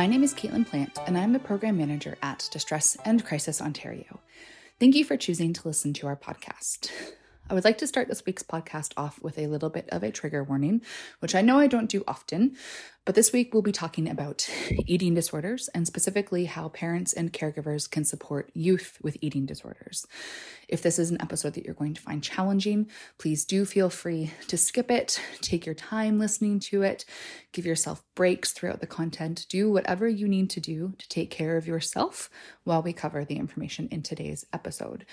My name is Caitlin Plant, and I'm the program manager at Distress and Crisis Ontario. Thank you for choosing to listen to our podcast. I would like to start this week's podcast off with a little bit of a trigger warning, which I know I don't do often, but this week we'll be talking about eating disorders and specifically how parents and caregivers can support youth with eating disorders. If this is an episode that you're going to find challenging, please do feel free to skip it, take your time listening to it, give yourself breaks throughout the content, do whatever you need to do to take care of yourself while we cover the information in today's episode.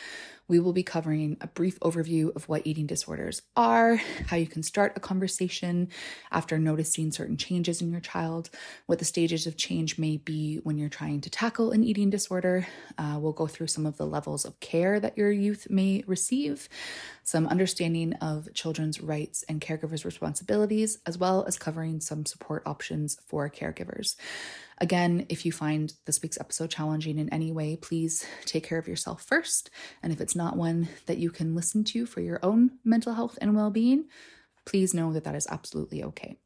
We will be covering a brief overview of what eating disorders are, how you can start a conversation after noticing certain changes in your child, what the stages of change may be when you're trying to tackle an eating disorder. Uh, we'll go through some of the levels of care that your youth may receive, some understanding of children's rights and caregivers' responsibilities, as well as covering some support options for caregivers. Again, if you find this week's episode challenging in any way, please take care of yourself first. And if it's not one that you can listen to for your own mental health and well being, please know that that is absolutely okay.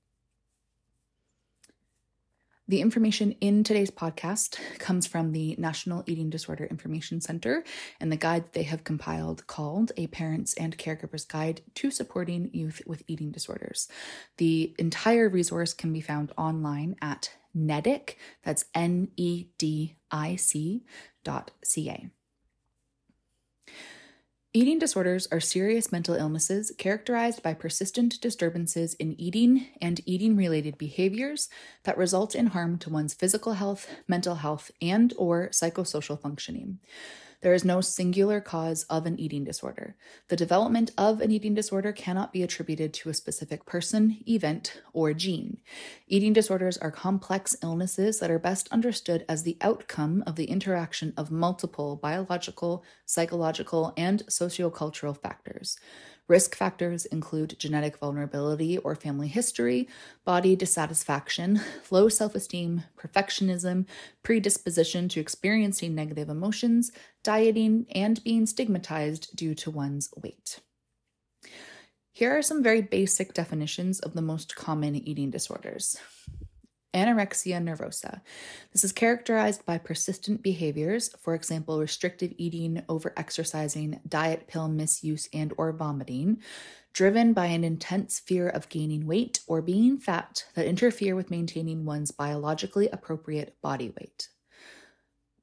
The information in today's podcast comes from the National Eating Disorder Information Center and the guide they have compiled called A Parents and Caregivers Guide to Supporting Youth with Eating Disorders. The entire resource can be found online at NEDIC, that's N E D I C dot C A. Eating disorders are serious mental illnesses characterized by persistent disturbances in eating and eating related behaviors that result in harm to one's physical health, mental health, and or psychosocial functioning. There is no singular cause of an eating disorder. The development of an eating disorder cannot be attributed to a specific person, event, or gene. Eating disorders are complex illnesses that are best understood as the outcome of the interaction of multiple biological, psychological, and sociocultural factors. Risk factors include genetic vulnerability or family history, body dissatisfaction, low self esteem, perfectionism, predisposition to experiencing negative emotions, dieting, and being stigmatized due to one's weight. Here are some very basic definitions of the most common eating disorders. Anorexia nervosa. This is characterized by persistent behaviors, for example, restrictive eating, overexercising, diet pill misuse, and or vomiting, driven by an intense fear of gaining weight or being fat that interfere with maintaining one's biologically appropriate body weight.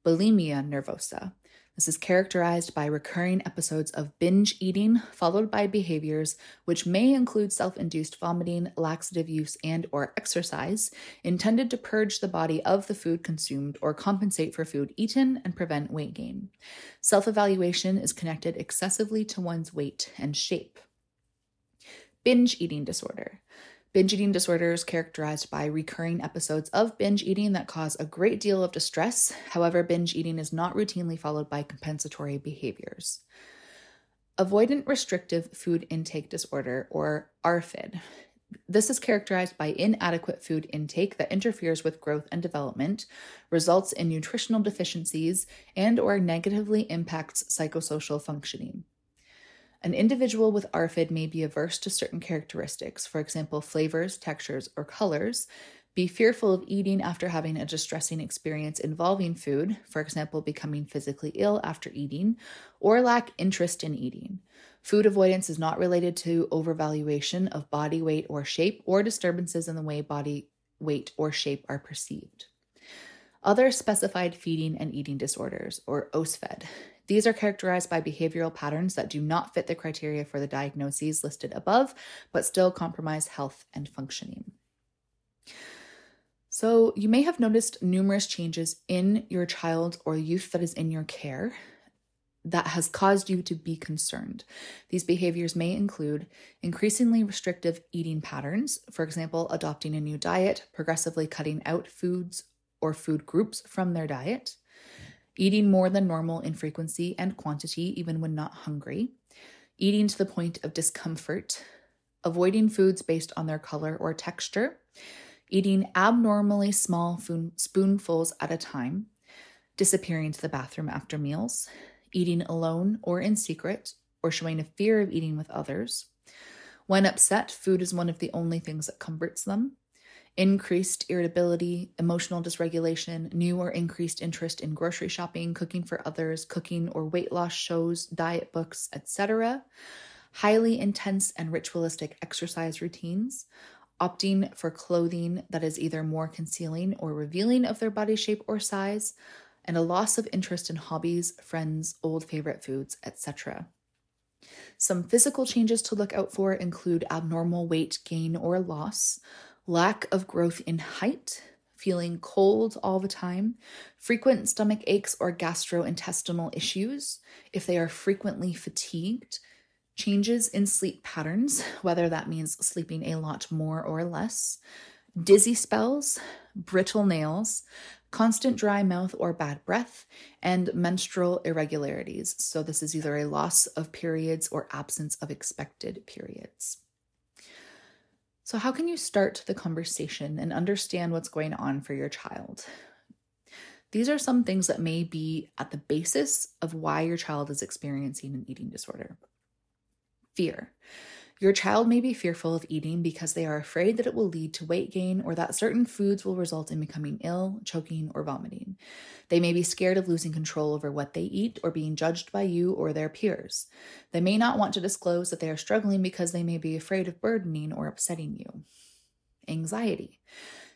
Bulimia nervosa. This is characterized by recurring episodes of binge eating followed by behaviors which may include self-induced vomiting, laxative use, and or exercise intended to purge the body of the food consumed or compensate for food eaten and prevent weight gain. Self-evaluation is connected excessively to one's weight and shape. Binge eating disorder. Binge eating disorder is characterized by recurring episodes of binge eating that cause a great deal of distress. However, binge eating is not routinely followed by compensatory behaviors. Avoidant restrictive food intake disorder, or ARFID. This is characterized by inadequate food intake that interferes with growth and development, results in nutritional deficiencies, and or negatively impacts psychosocial functioning. An individual with ARFID may be averse to certain characteristics, for example, flavors, textures, or colors, be fearful of eating after having a distressing experience involving food, for example, becoming physically ill after eating, or lack interest in eating. Food avoidance is not related to overvaluation of body weight or shape or disturbances in the way body weight or shape are perceived. Other specified feeding and eating disorders, or OSFED. These are characterized by behavioral patterns that do not fit the criteria for the diagnoses listed above, but still compromise health and functioning. So, you may have noticed numerous changes in your child or youth that is in your care that has caused you to be concerned. These behaviors may include increasingly restrictive eating patterns, for example, adopting a new diet, progressively cutting out foods or food groups from their diet, eating more than normal in frequency and quantity, even when not hungry, eating to the point of discomfort, avoiding foods based on their color or texture, eating abnormally small spoonfuls at a time, disappearing to the bathroom after meals, eating alone or in secret, or showing a fear of eating with others. When upset, food is one of the only things that comforts them. Increased irritability, emotional dysregulation, new or increased interest in grocery shopping, cooking for others, cooking or weight loss shows, diet books, etc. Highly intense and ritualistic exercise routines, opting for clothing that is either more concealing or revealing of their body shape or size, and a loss of interest in hobbies, friends, old favorite foods, etc. Some physical changes to look out for include abnormal weight gain or loss, lack of growth in height, feeling cold all the time, frequent stomach aches or gastrointestinal issues, if they are frequently fatigued, changes in sleep patterns, whether that means sleeping a lot more or less, dizzy spells, brittle nails, constant dry mouth or bad breath, and menstrual irregularities. So, this is either a loss of periods or absence of expected periods. So, how can you start the conversation and understand what's going on for your child? These are some things that may be at the basis of why your child is experiencing an eating disorder. Fear. Your child may be fearful of eating because they are afraid that it will lead to weight gain or that certain foods will result in becoming ill, choking, or vomiting. They may be scared of losing control over what they eat or being judged by you or their peers. They may not want to disclose that they are struggling because they may be afraid of burdening or upsetting you. Anxiety.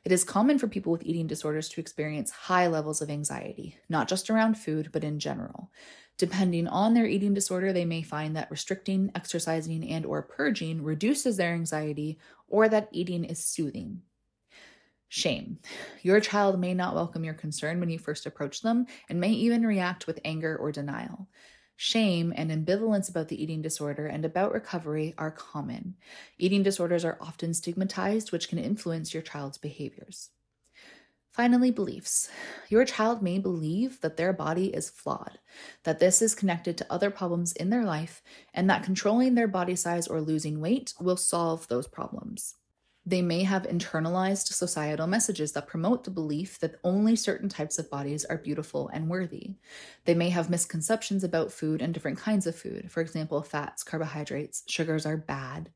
It is common for people with eating disorders to experience high levels of anxiety, not just around food, but in general. Depending on their eating disorder, they may find that restricting, exercising, and or purging reduces their anxiety or that eating is soothing. Shame. Your child may not welcome your concern when you first approach them and may even react with anger or denial. Shame and ambivalence about the eating disorder and about recovery are common. Eating disorders are often stigmatized, which can influence your child's behaviors. Finally, beliefs. Your child may believe that their body is flawed, that this is connected to other problems in their life, and that controlling their body size or losing weight will solve those problems. They may have internalized societal messages that promote the belief that only certain types of bodies are beautiful and worthy. They may have misconceptions about food and different kinds of food. For example, fats, carbohydrates, sugars are bad.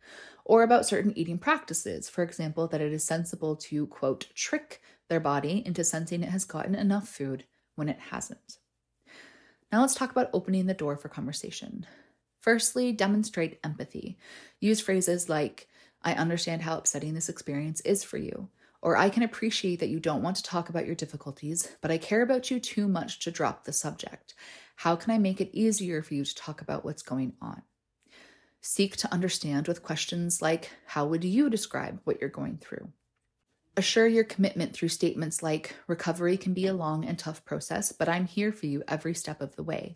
Or about certain eating practices. For example, that it is sensible to, quote, trick their body into sensing it has gotten enough food when it hasn't. Now let's talk about opening the door for conversation. Firstly, demonstrate empathy. Use phrases like, I understand how upsetting this experience is for you, or I can appreciate that you don't want to talk about your difficulties, but I care about you too much to drop the subject. How can I make it easier for you to talk about what's going on? Seek to understand with questions like, How would you describe what you're going through? Assure your commitment through statements like, recovery can be a long and tough process, but I'm here for you every step of the way.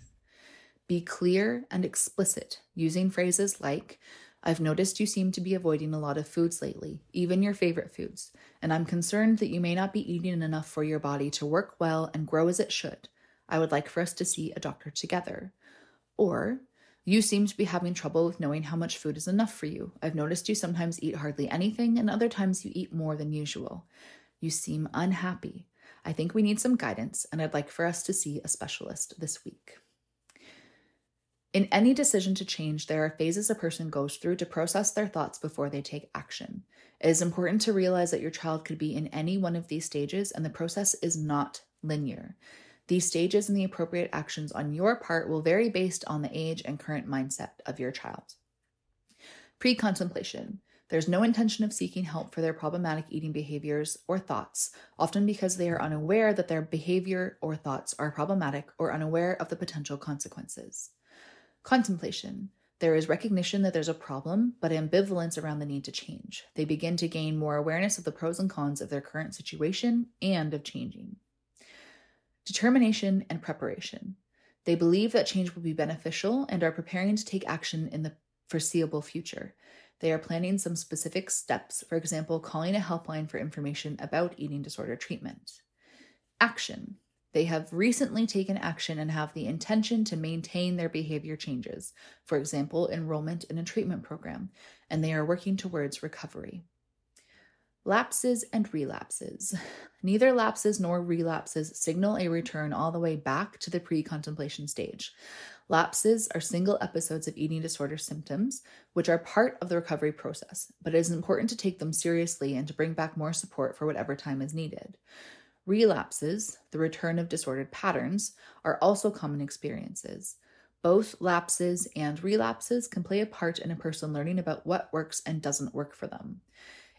Be clear and explicit, using phrases like, I've noticed you seem to be avoiding a lot of foods lately, even your favorite foods, and I'm concerned that you may not be eating enough for your body to work well and grow as it should. I would like for us to see a doctor together. Or, you seem to be having trouble with knowing how much food is enough for you. I've noticed you sometimes eat hardly anything, and other times you eat more than usual. You seem unhappy. I think we need some guidance, and I'd like for us to see a specialist this week. In any decision to change, there are phases a person goes through to process their thoughts before they take action. It is important to realize that your child could be in any one of these stages, and the process is not linear. These stages and the appropriate actions on your part will vary based on the age and current mindset of your child. Pre contemplation. There's no intention of seeking help for their problematic eating behaviors or thoughts, often because they are unaware that their behavior or thoughts are problematic or unaware of the potential consequences. Contemplation. There is recognition that there's a problem, but ambivalence around the need to change. They begin to gain more awareness of the pros and cons of their current situation and of changing. Determination and preparation. They believe that change will be beneficial and are preparing to take action in the foreseeable future. They are planning some specific steps, for example, calling a helpline for information about eating disorder treatment. Action. They have recently taken action and have the intention to maintain their behavior changes, for example, enrollment in a treatment program, and they are working towards recovery. Lapses and relapses. Neither lapses nor relapses signal a return all the way back to the pre contemplation stage. Lapses are single episodes of eating disorder symptoms, which are part of the recovery process, but it is important to take them seriously and to bring back more support for whatever time is needed. Relapses, the return of disordered patterns, are also common experiences. Both lapses and relapses can play a part in a person learning about what works and doesn't work for them.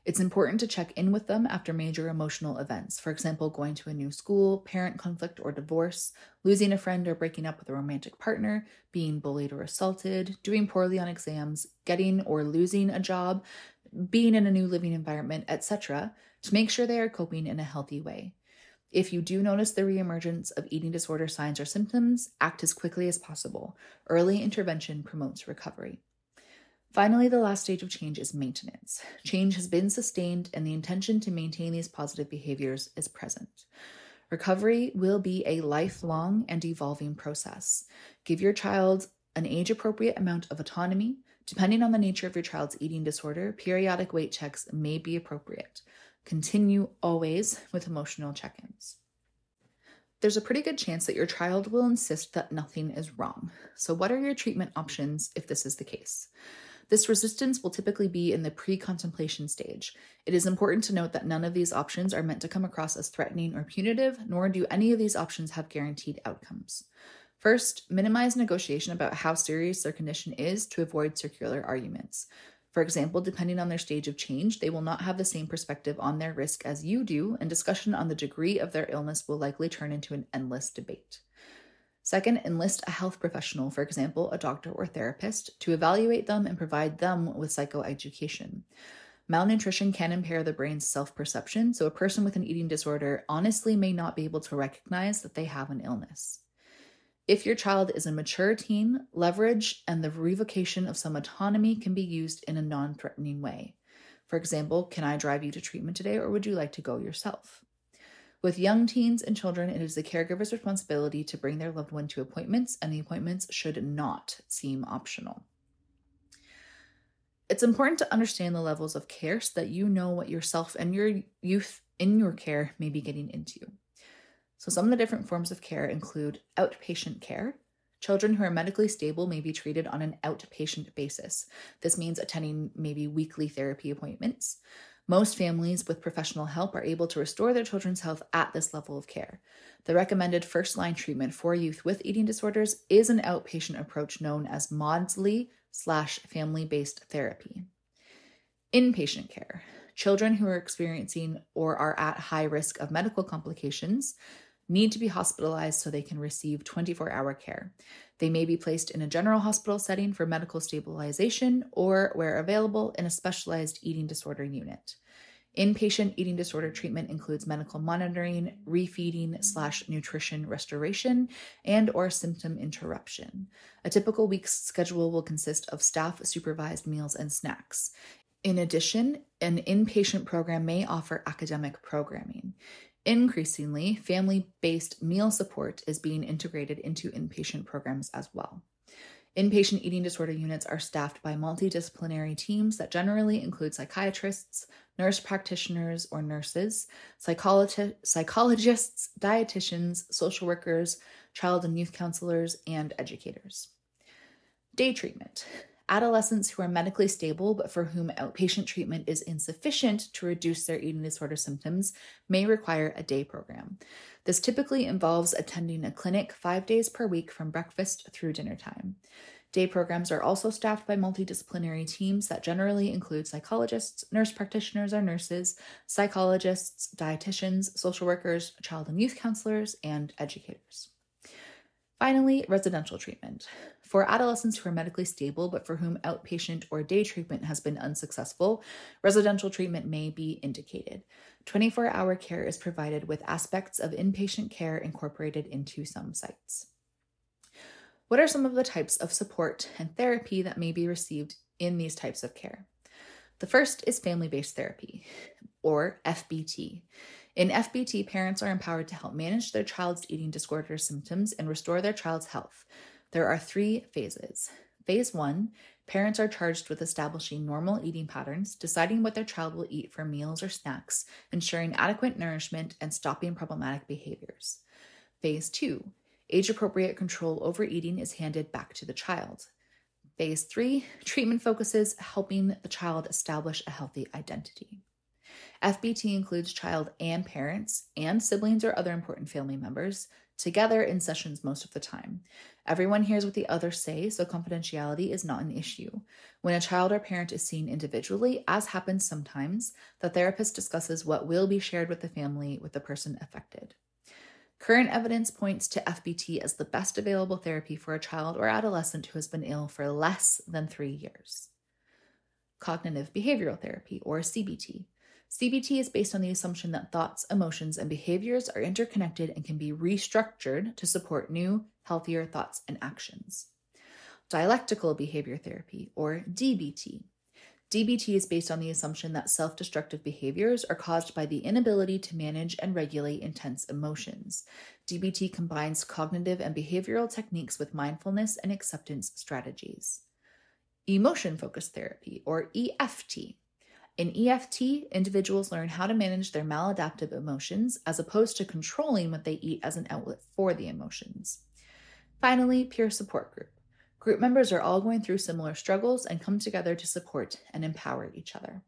It's important to check in with them after major emotional events, for example, going to a new school, parent conflict or divorce, losing a friend or breaking up with a romantic partner, being bullied or assaulted, doing poorly on exams, getting or losing a job, being in a new living environment, etc., to make sure they are coping in a healthy way. If you do notice the reemergence of eating disorder signs or symptoms, act as quickly as possible. Early intervention promotes recovery. Finally, the last stage of change is maintenance. Change has been sustained, and the intention to maintain these positive behaviors is present. Recovery will be a lifelong and evolving process. Give your child an age appropriate amount of autonomy. Depending on the nature of your child's eating disorder, periodic weight checks may be appropriate. Continue always with emotional check ins. There's a pretty good chance that your child will insist that nothing is wrong. So, what are your treatment options if this is the case? This resistance will typically be in the pre contemplation stage. It is important to note that none of these options are meant to come across as threatening or punitive, nor do any of these options have guaranteed outcomes. First, minimize negotiation about how serious their condition is to avoid circular arguments. For example, depending on their stage of change, they will not have the same perspective on their risk as you do, and discussion on the degree of their illness will likely turn into an endless debate. Second, enlist a health professional, for example, a doctor or therapist, to evaluate them and provide them with psychoeducation. Malnutrition can impair the brain's self perception, so a person with an eating disorder honestly may not be able to recognize that they have an illness. If your child is a mature teen, leverage and the revocation of some autonomy can be used in a non threatening way. For example, can I drive you to treatment today or would you like to go yourself? With young teens and children, it is the caregiver's responsibility to bring their loved one to appointments, and the appointments should not seem optional. It's important to understand the levels of care so that you know what yourself and your youth in your care may be getting into. So, some of the different forms of care include outpatient care. Children who are medically stable may be treated on an outpatient basis. This means attending maybe weekly therapy appointments. Most families with professional help are able to restore their children's health at this level of care. The recommended first line treatment for youth with eating disorders is an outpatient approach known as Maudsley slash family based therapy. Inpatient care. Children who are experiencing or are at high risk of medical complications need to be hospitalized so they can receive 24 hour care. They may be placed in a general hospital setting for medical stabilization or, where available, in a specialized eating disorder unit. Inpatient eating disorder treatment includes medical monitoring, refeeding slash nutrition restoration, and or symptom interruption. A typical week's schedule will consist of staff supervised meals and snacks. In addition, an inpatient program may offer academic programming. Increasingly, family based meal support is being integrated into inpatient programs as well. Inpatient eating disorder units are staffed by multidisciplinary teams that generally include psychiatrists, nurse practitioners or nurses, psychologists, dietitians, social workers, child and youth counselors, and educators. Day treatment. Adolescents who are medically stable but for whom outpatient treatment is insufficient to reduce their eating disorder symptoms may require a day program. This typically involves attending a clinic five days per week from breakfast through dinner time. Day programs are also staffed by multidisciplinary teams that generally include psychologists, nurse practitioners or nurses, psychologists, dietitians, social workers, child and youth counselors, and educators. Finally, residential treatment. For adolescents who are medically stable but for whom outpatient or day treatment has been unsuccessful, residential treatment may be indicated. 24 hour care is provided with aspects of inpatient care incorporated into some sites. What are some of the types of support and therapy that may be received in these types of care? The first is family based therapy, or FBT. In FBT, parents are empowered to help manage their child's eating disorder symptoms and restore their child's health. There are three phases. Phase one parents are charged with establishing normal eating patterns, deciding what their child will eat for meals or snacks, ensuring adequate nourishment, and stopping problematic behaviors. Phase two Age appropriate control over eating is handed back to the child. Phase three treatment focuses helping the child establish a healthy identity. FBT includes child and parents, and siblings or other important family members, together in sessions most of the time. Everyone hears what the others say, so confidentiality is not an issue. When a child or parent is seen individually, as happens sometimes, the therapist discusses what will be shared with the family with the person affected. Current evidence points to FBT as the best available therapy for a child or adolescent who has been ill for less than three years. Cognitive behavioral therapy, or CBT. CBT is based on the assumption that thoughts, emotions, and behaviors are interconnected and can be restructured to support new, healthier thoughts and actions. Dialectical behavior therapy, or DBT. DBT is based on the assumption that self destructive behaviors are caused by the inability to manage and regulate intense emotions. DBT combines cognitive and behavioral techniques with mindfulness and acceptance strategies. Emotion focused therapy, or EFT. In EFT, individuals learn how to manage their maladaptive emotions as opposed to controlling what they eat as an outlet for the emotions. Finally, peer support group. Group members are all going through similar struggles and come together to support and empower each other.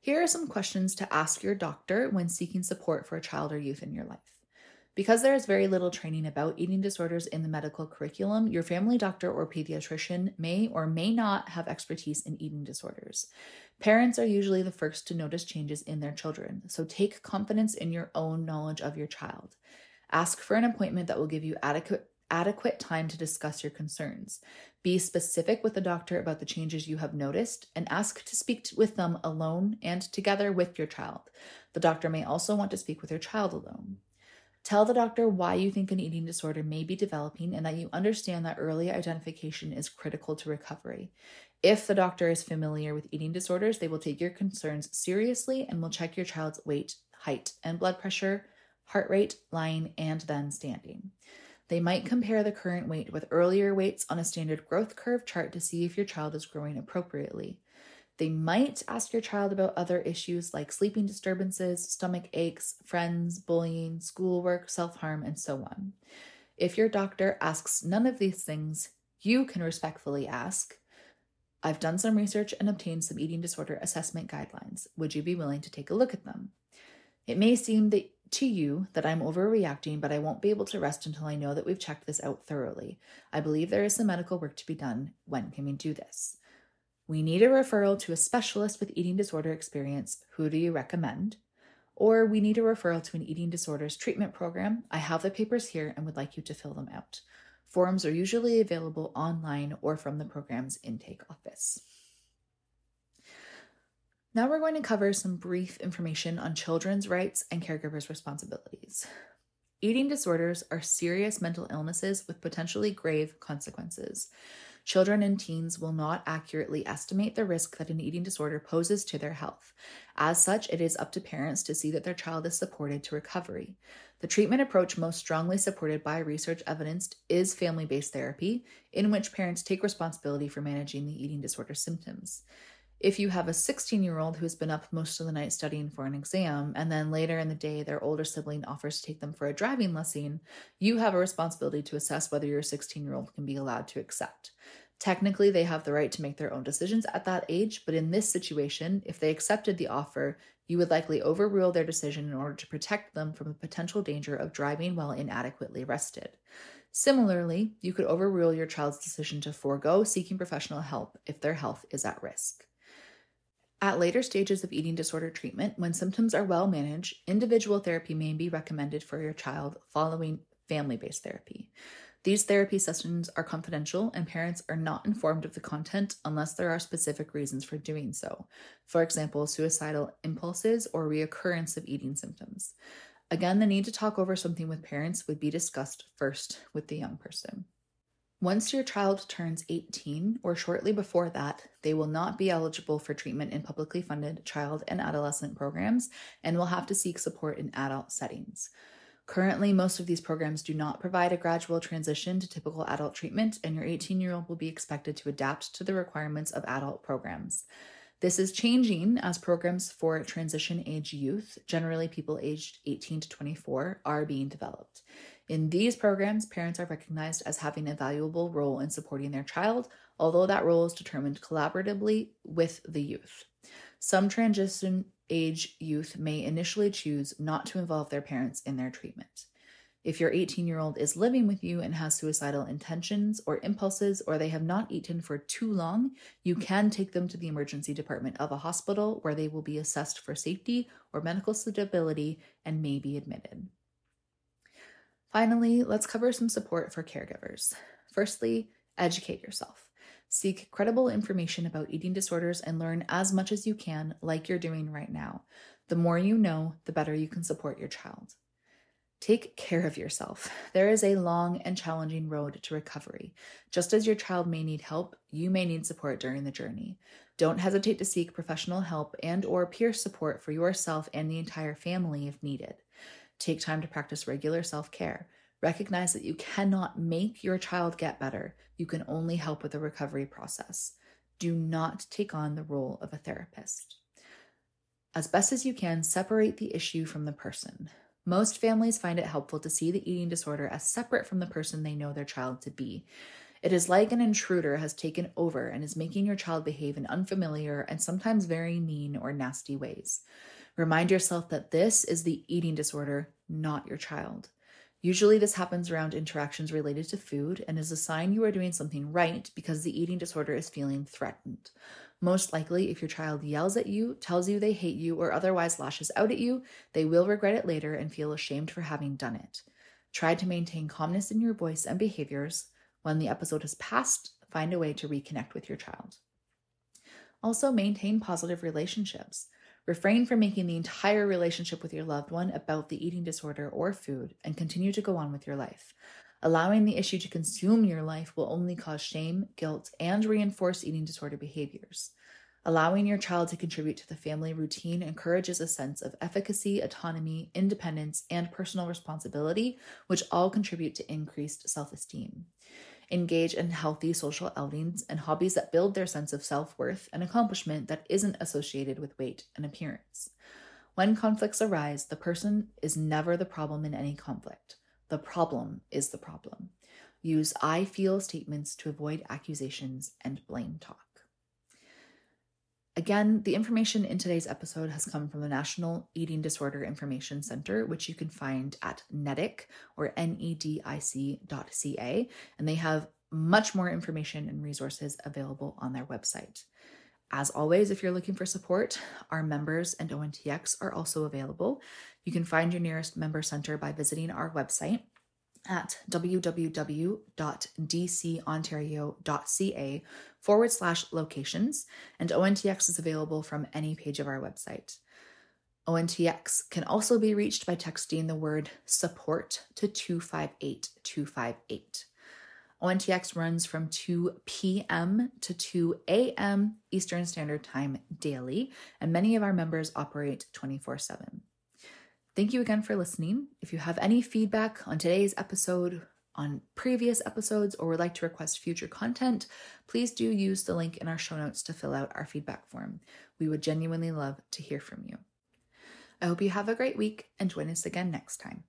Here are some questions to ask your doctor when seeking support for a child or youth in your life. Because there is very little training about eating disorders in the medical curriculum, your family doctor or pediatrician may or may not have expertise in eating disorders. Parents are usually the first to notice changes in their children, so take confidence in your own knowledge of your child. Ask for an appointment that will give you adequate adequate time to discuss your concerns. Be specific with the doctor about the changes you have noticed and ask to speak with them alone and together with your child. The doctor may also want to speak with your child alone. Tell the doctor why you think an eating disorder may be developing and that you understand that early identification is critical to recovery. If the doctor is familiar with eating disorders, they will take your concerns seriously and will check your child's weight, height, and blood pressure, heart rate, lying, and then standing. They might compare the current weight with earlier weights on a standard growth curve chart to see if your child is growing appropriately. They might ask your child about other issues like sleeping disturbances, stomach aches, friends, bullying, schoolwork, self harm, and so on. If your doctor asks none of these things, you can respectfully ask I've done some research and obtained some eating disorder assessment guidelines. Would you be willing to take a look at them? It may seem that to you that I'm overreacting, but I won't be able to rest until I know that we've checked this out thoroughly. I believe there is some medical work to be done. When can we do this? We need a referral to a specialist with eating disorder experience. Who do you recommend? Or we need a referral to an eating disorders treatment program. I have the papers here and would like you to fill them out. Forms are usually available online or from the program's intake office. Now we're going to cover some brief information on children's rights and caregivers' responsibilities. Eating disorders are serious mental illnesses with potentially grave consequences. Children and teens will not accurately estimate the risk that an eating disorder poses to their health. As such, it is up to parents to see that their child is supported to recovery. The treatment approach most strongly supported by research evidence is family based therapy, in which parents take responsibility for managing the eating disorder symptoms if you have a 16 year old who's been up most of the night studying for an exam, and then later in the day their older sibling offers to take them for a driving lesson, you have a responsibility to assess whether your 16 year old can be allowed to accept. Technically, they have the right to make their own decisions at that age, but in this situation, if they accepted the offer, you would likely overrule their decision in order to protect them from the potential danger of driving while inadequately rested. Similarly, you could overrule your child's decision to forego seeking professional help if their health is at risk. At later stages of eating disorder treatment, when symptoms are well managed, individual therapy may be recommended for your child following family based therapy. These therapy sessions are confidential, and parents are not informed of the content unless there are specific reasons for doing so. For example, suicidal impulses or reoccurrence of eating symptoms. Again, the need to talk over something with parents would be discussed first with the young person. Once your child turns 18 or shortly before that, they will not be eligible for treatment in publicly funded child and adolescent programs and will have to seek support in adult settings. Currently, most of these programs do not provide a gradual transition to typical adult treatment, and your 18 year old will be expected to adapt to the requirements of adult programs. This is changing as programs for transition age youth, generally people aged 18 to 24, are being developed. In these programs, parents are recognized as having a valuable role in supporting their child, although that role is determined collaboratively with the youth. Some transition age youth may initially choose not to involve their parents in their treatment. If your 18 year old is living with you and has suicidal intentions or impulses, or they have not eaten for too long, you can take them to the emergency department of a hospital where they will be assessed for safety or medical stability and may be admitted. Finally, let's cover some support for caregivers. Firstly, educate yourself. Seek credible information about eating disorders and learn as much as you can, like you're doing right now. The more you know, the better you can support your child. Take care of yourself. There is a long and challenging road to recovery. Just as your child may need help, you may need support during the journey. Don't hesitate to seek professional help and or peer support for yourself and the entire family if needed. Take time to practice regular self-care. Recognize that you cannot make your child get better. You can only help with the recovery process. Do not take on the role of a therapist. As best as you can, separate the issue from the person. Most families find it helpful to see the eating disorder as separate from the person they know their child to be. It is like an intruder has taken over and is making your child behave in unfamiliar and sometimes very mean or nasty ways. Remind yourself that this is the eating disorder, not your child. Usually, this happens around interactions related to food and is a sign you are doing something right because the eating disorder is feeling threatened. Most likely, if your child yells at you, tells you they hate you, or otherwise lashes out at you, they will regret it later and feel ashamed for having done it. Try to maintain calmness in your voice and behaviors. When the episode has passed, find a way to reconnect with your child. Also, maintain positive relationships. Refrain from making the entire relationship with your loved one about the eating disorder or food and continue to go on with your life. Allowing the issue to consume your life will only cause shame, guilt, and reinforce eating disorder behaviors. Allowing your child to contribute to the family routine encourages a sense of efficacy, autonomy, independence, and personal responsibility, which all contribute to increased self esteem engage in healthy social outings and hobbies that build their sense of self worth and accomplishment that isn't associated with weight and appearance. When conflicts arise, the person is never the problem in any conflict. The problem is the problem. Use I feel statements to avoid accusations and blame talk. Again, the information in today's episode has come from the National Eating Disorder Information Center, which you can find at NEDIC or nedic.ca, and they have much more information and resources available on their website. As always, if you're looking for support, our members and ONTX are also available. You can find your nearest member center by visiting our website at www.dcontario.ca forward slash locations, and ONTX is available from any page of our website. ONTX can also be reached by texting the word support to 258 258. ONTX runs from 2 p.m. to 2 a.m. Eastern Standard Time daily, and many of our members operate 24 7. Thank you again for listening. If you have any feedback on today's episode, on previous episodes, or would like to request future content, please do use the link in our show notes to fill out our feedback form. We would genuinely love to hear from you. I hope you have a great week and join us again next time.